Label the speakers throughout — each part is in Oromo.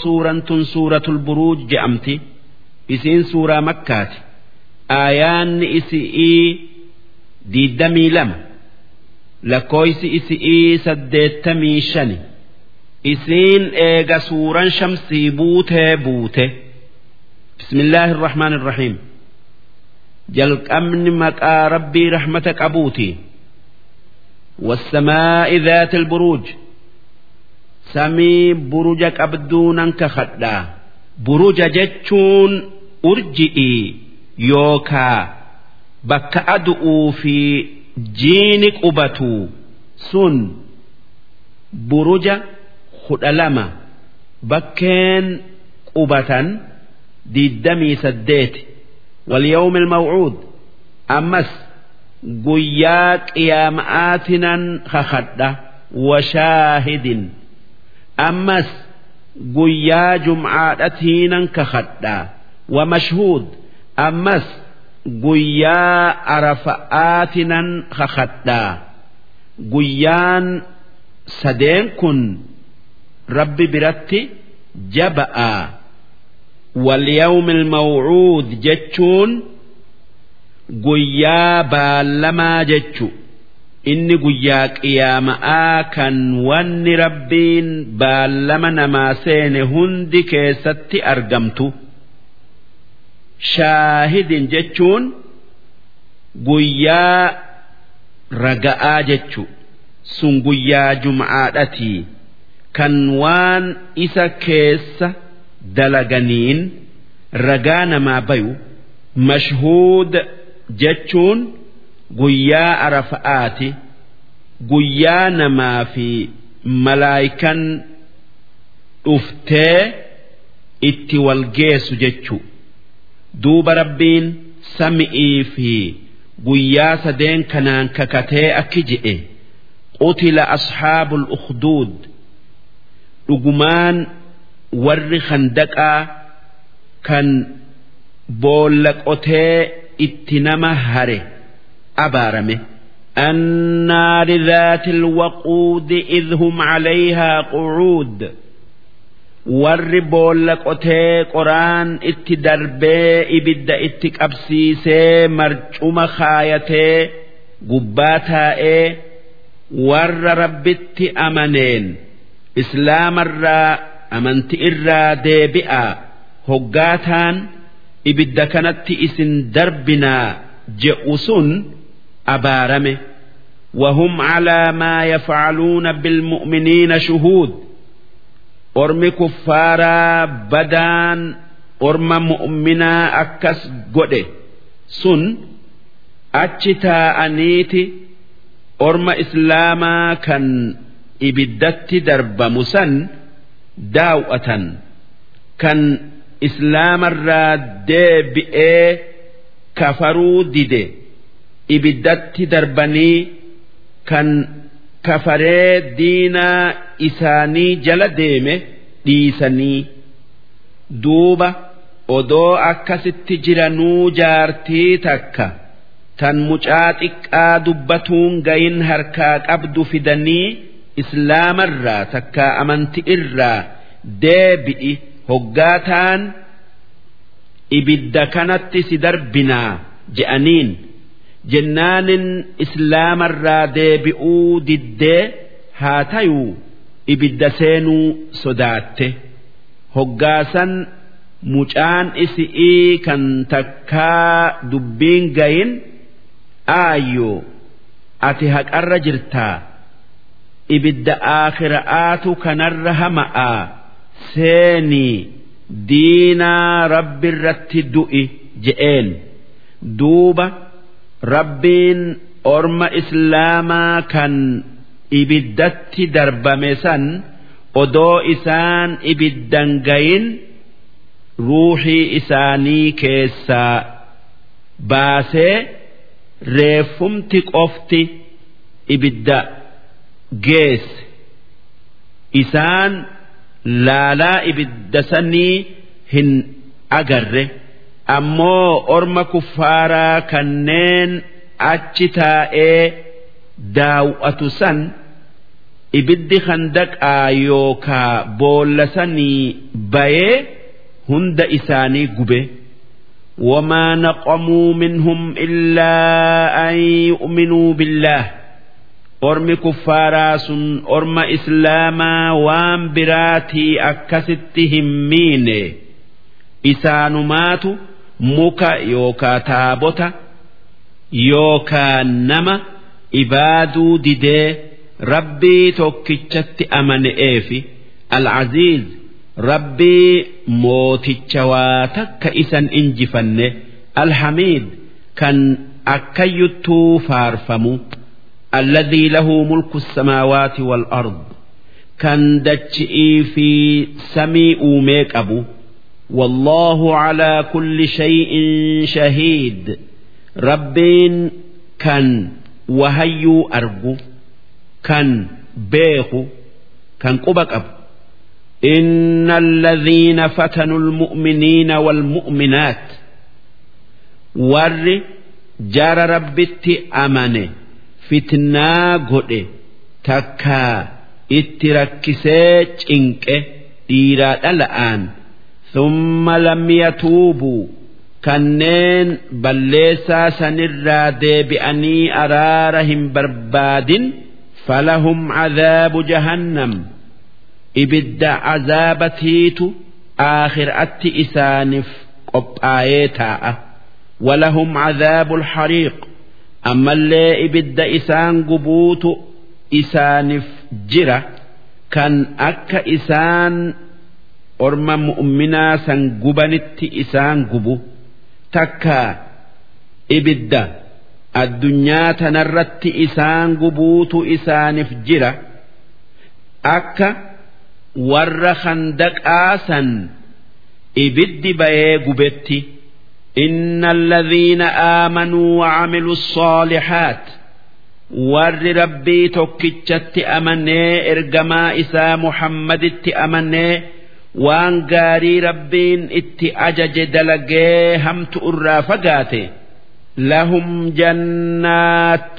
Speaker 1: suuraan tun suuratul buruuj je'amti isiin suuraa makkaati aayaanni isi'ii diiddamii lama lakkooysi isi'ii saddeettamii shani isiin eega suuraan shamsii buutee buute bismillaahi irrahmaan irrahiim jalqabni maqaa rabbii rahmata qabuuti والسماء ذات البروج samii buruja qabduu nan kakadhaa buruja jechuun urji'ii yookaa bakka adu'uu fi jiini qubatu. Sun buruja kudha lama bakkeen qubatan diiddamii saddeeti walyawmi ilmawcuud ammas guyyaa qiyaama'aatinan kakadha washaahidin ammas guyyaa jumcaadhatiinan kakadhaa wa mashhuud. Ammas guyyaa arafa'aatinan kakadhaa guyyaan sadeen kun rabbi biratti jaba'a. Walyawmi ilmawcuud jechuun guyyaa baallamaa jechu inni guyyaa qiyaama'aa kan wanni rabbiin baallama namaa seene hundi keessatti argamtu. Shaahidin jechuun guyyaa raga'aa jechu. Sun guyyaa jum'aadhatii kan waan isa keessa dalaganiin ragaa namaa bayu. Mashhuud jechuun guyyaa arafa'aati guyyaa namaa fi malaayikan dhuftee itti wal geessu jechuu duuba rabbiin sami'ii fi guyyaa sadeen kanaan kakatee akki jedhe qutila asxaabul ukhduud dhugumaan warri khandaqaa kan boolla qotee itti nama hare abaarame النار ذات الوقود إذ هم عليها قعود warri boolla qotee qoraan itti darbee ibidda itti qabsiisee marcuma kaayatee gubbaa taa'ee warra rabbitti amaneen islaamarraa amanti irraa deebi'aa hoggaataan ibidda kanatti isin darbinaa je'u sun abaarame wahum calaa maa yafcaluuna bilmu'miniina shuhuud ormi kuffaaraa badaan orma mu'minaa akkas godhe sun achi taa'aniiti orma islaamaa kan ibiddatti darbamu san daaw'atan kan islaamarraa deebi'ee kafaruu dide ibiddatti darbanii kan kafaree diinaa isaanii jala deeme dhiisanii duuba odoo akkasitti jiranuu jaartii takka tan mucaa xiqqaa dubbatuun gayin harkaa qabdu fidanii islaamarraa takka amanti irraa deebi'i hoggaataan ibidda kanatti si darbinaa je'aniin. Jennaanin islaamarraa deebi'uu diddee haa tayuu ibidda seenuu sodaatte hoggaasan mucaan isi'ii kan takkaa dubbiin gayin aayyoo ati haqarra jirtaa ibidda aakhira'aatu kanarra hama'aa seenii diinaa rabbirratti du'i je'een duuba. Rabbiin orma islaamaa kan ibiddatti darbame san odoo isaan ibiddan gayin ruuxii isaanii keessaa baasee reeffumti qofti ibidda geesse isaan laalaa ibidda sanii hin agarre. ammoo orma kuffaaraa kanneen achi taa'ee daaw'atu san ibiddi handaqaa yookaa boollasanii bayee hunda isaanii gube وما نقموا منهم إلا أن يؤمنوا بالله أرم كفارا سن أرم إسلاما وام براتي أكستهم مين إسانمات muka yookaa taabota yookaa nama ibaaduu didee rabbii tokkichatti amane'eefi al-aziiz rabbii mooticha waa takka isan injifanne al-hamiid kan akkayyuttuu faarfamu alladhii lahu mulku samaawaati wal-ard kan dachi'ii fi samii uumee qabu. والله على كل شيء شهيد ربين كان وهيو أرجو كان بيخو كان قبك أبو إن الذين فتنوا المؤمنين والمؤمنات ور جار ربت أمن فتنا قد تكا اتركسيج إنك إيراد الآن ثم لم يتوبوا kanneen balleessaa sanirraa deebi'anii araara hin barbaadin falahum cadaabu jahannam ibidda azaabatiitu aakhiraatti isaaniif qophaa'ee taa'a walahum cadaabu alxariiq ammallee ibidda isaan gubuutu isaaniif jira kan akka isaan orma mu'minaa san gubanitti isaan gubu takka ibidda addunyaa tanarratti isaan gubuutu isaaniif jira akka warra handaqaasan ibiddi bayee gubetti إن الذين آمنوا وعملوا الصالحات warri rabbii tokkichatti amanee ergamaa isaa muhammaditti amanee waan gaarii rabbiin itti ajaje dalagee hamtu irraa fagaate lahum jannaat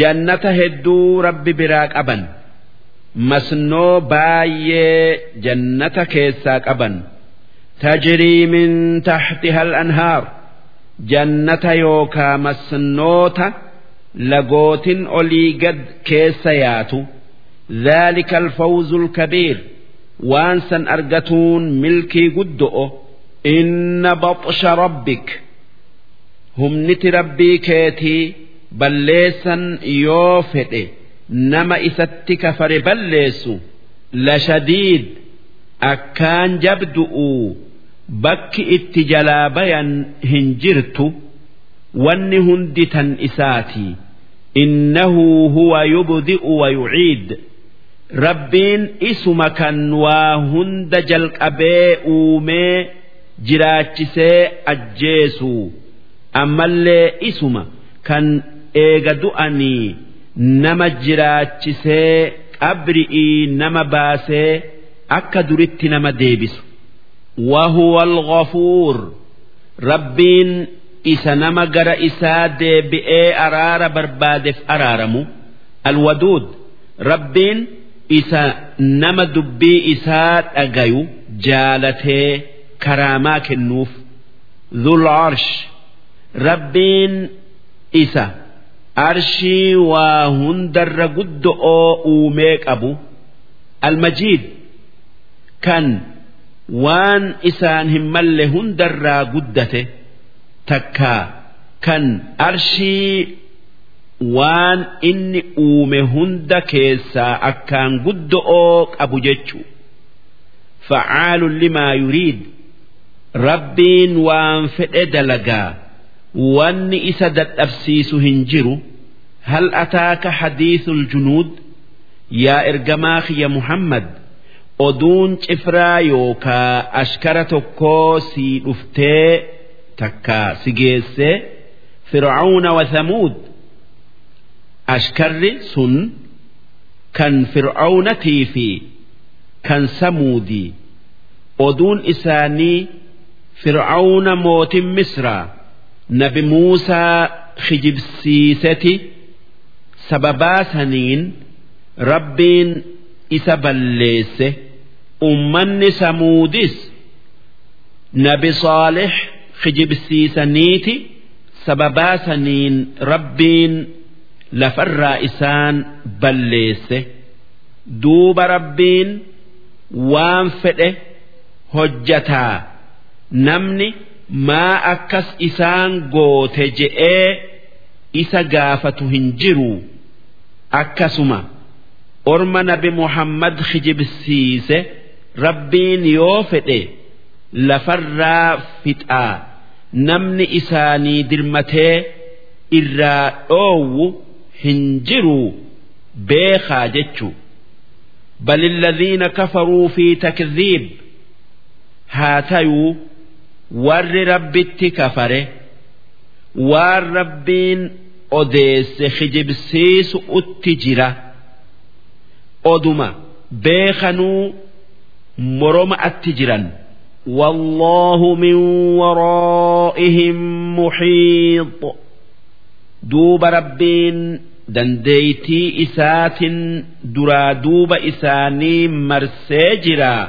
Speaker 1: jannata hedduu rabbi biraa qaban masnoo baay'ee jannata keessaa qaban tajrii min taxtiha al-anhaar jannata yookaa masnoota lagootin olii gad keessa yaatu ذلك الفوز الكبير waan san argatuun milkii guddo'o inna baxsha rabbik humniti rabbii keetii balleessan yoo fedhe nama isatti kafare balleessu lashadiid akkaan jabdu'u bakki itti jalaa bayan hin jirtu wanni hundi tan isaatii. Innahu huwa yubdi'u wa yuciid. Rabbiin isuma kan waa hunda jalqabee uumee jiraachisee ajjeesu. Ammallee isuma kan eega du'anii nama jiraachisee qabri'ii nama baasee akka duritti nama deebisu. Wahuwa alghafuur rabbiin isa nama gara isaa deebi'ee araara barbaadeef araaramu. Alwaduud. Rabbiin isa nama dubbii isaa dhagayu jaalatee karaamaa kennuuf. Dhul arsh. Rabbiin isa. Arshii waa hundarra guddo'oo uumee qabu. Almajiid. Kan waan isaan hin malle hundarraa guddate. Takkaa kan arshii waan inni uume hunda keessaa akkaan guddo'oo qabu jechuu facaalun limaa yuriid. Rabbiin waan fedhe dalagaa. Wanni isa dadhabsiisu hin jiru. Hal ataaka hadiisul junuud? Yaa ergamaa kiyya muhammad oduun cifraa yookaa ashkara tokkoo sii dhuftee takkaa si geessee? Fir'auna wa thamuud ashkarri sun kan fir'aunatii fi kan samuudii oduun isaanii fir'auna mootin misraa nabi muusaa kijibsiiseti sababaa saniin rabbiin isa balleesse. Ummanni samuudis nabi saalix kijibsiisaniiti sababaa saniin rabbiin lafarraa isaan balleesse duuba rabbiin waan fedhe hojjataa. Namni maa akkas isaan goote? je'ee isa gaafatu hin jiru. Akkasuma orma nabi muhammad kijibsiise rabbiin yoo fedhe lafarraa fixaa. Namni isaanii dirmatee irraa dhoowwu hin jiru beekaa jechu بل الذين كفروا في تكذيب هاتيو ور ربت كفره waan rabbiin odeesse kijibsiisu utti jira oduma beekanuu moroma atti jiran والله من ورائهم محيط duuba rabbiin dandeeytii isaatiin duraa duuba isaanii marsee jiraa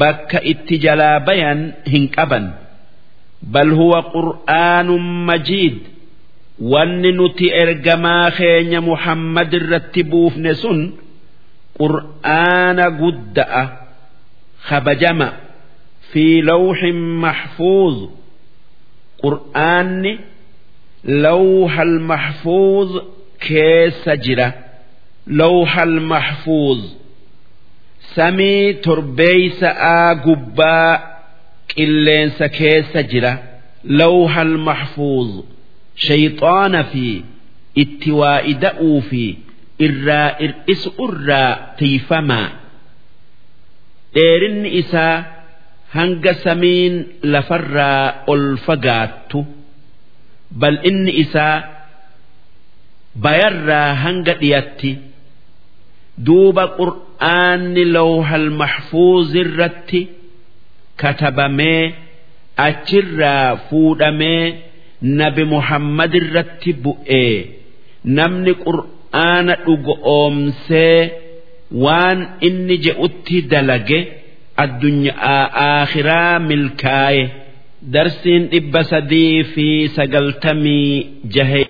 Speaker 1: bakka itti jalaa bayan hin qaban. Bal huwa qur'aanun majiid. Wanni nuti ergamaa keenya muhammad irratti buufne sun qur'aana gudda'a kabajama fi lawxin maxfuuz qur'aanni lawhal maxfuuz keessa jira lawhal maxfuuz samii torbeeysa'aa gubbaa qilleensa keessa jira lawhal maxfuuz shayxaana fi itti waa ida'uu fi irraa ir'isu irraa tiifamaa dheerinni isaa hanga samiin lafarraa ol fagaattu bal'inni isaa bayarraa hanga dhiyatti duuba qur'aanni lawhal maxfuuz irratti katabamee achirraa fuudhamee nabi muhammad irratti bu'ee namni qur'aana dhugo oomsee waan inni je'utti dalage addunyaa aakhiraa milkaaye darsiin dhibba sadii fi sagaltamii jahe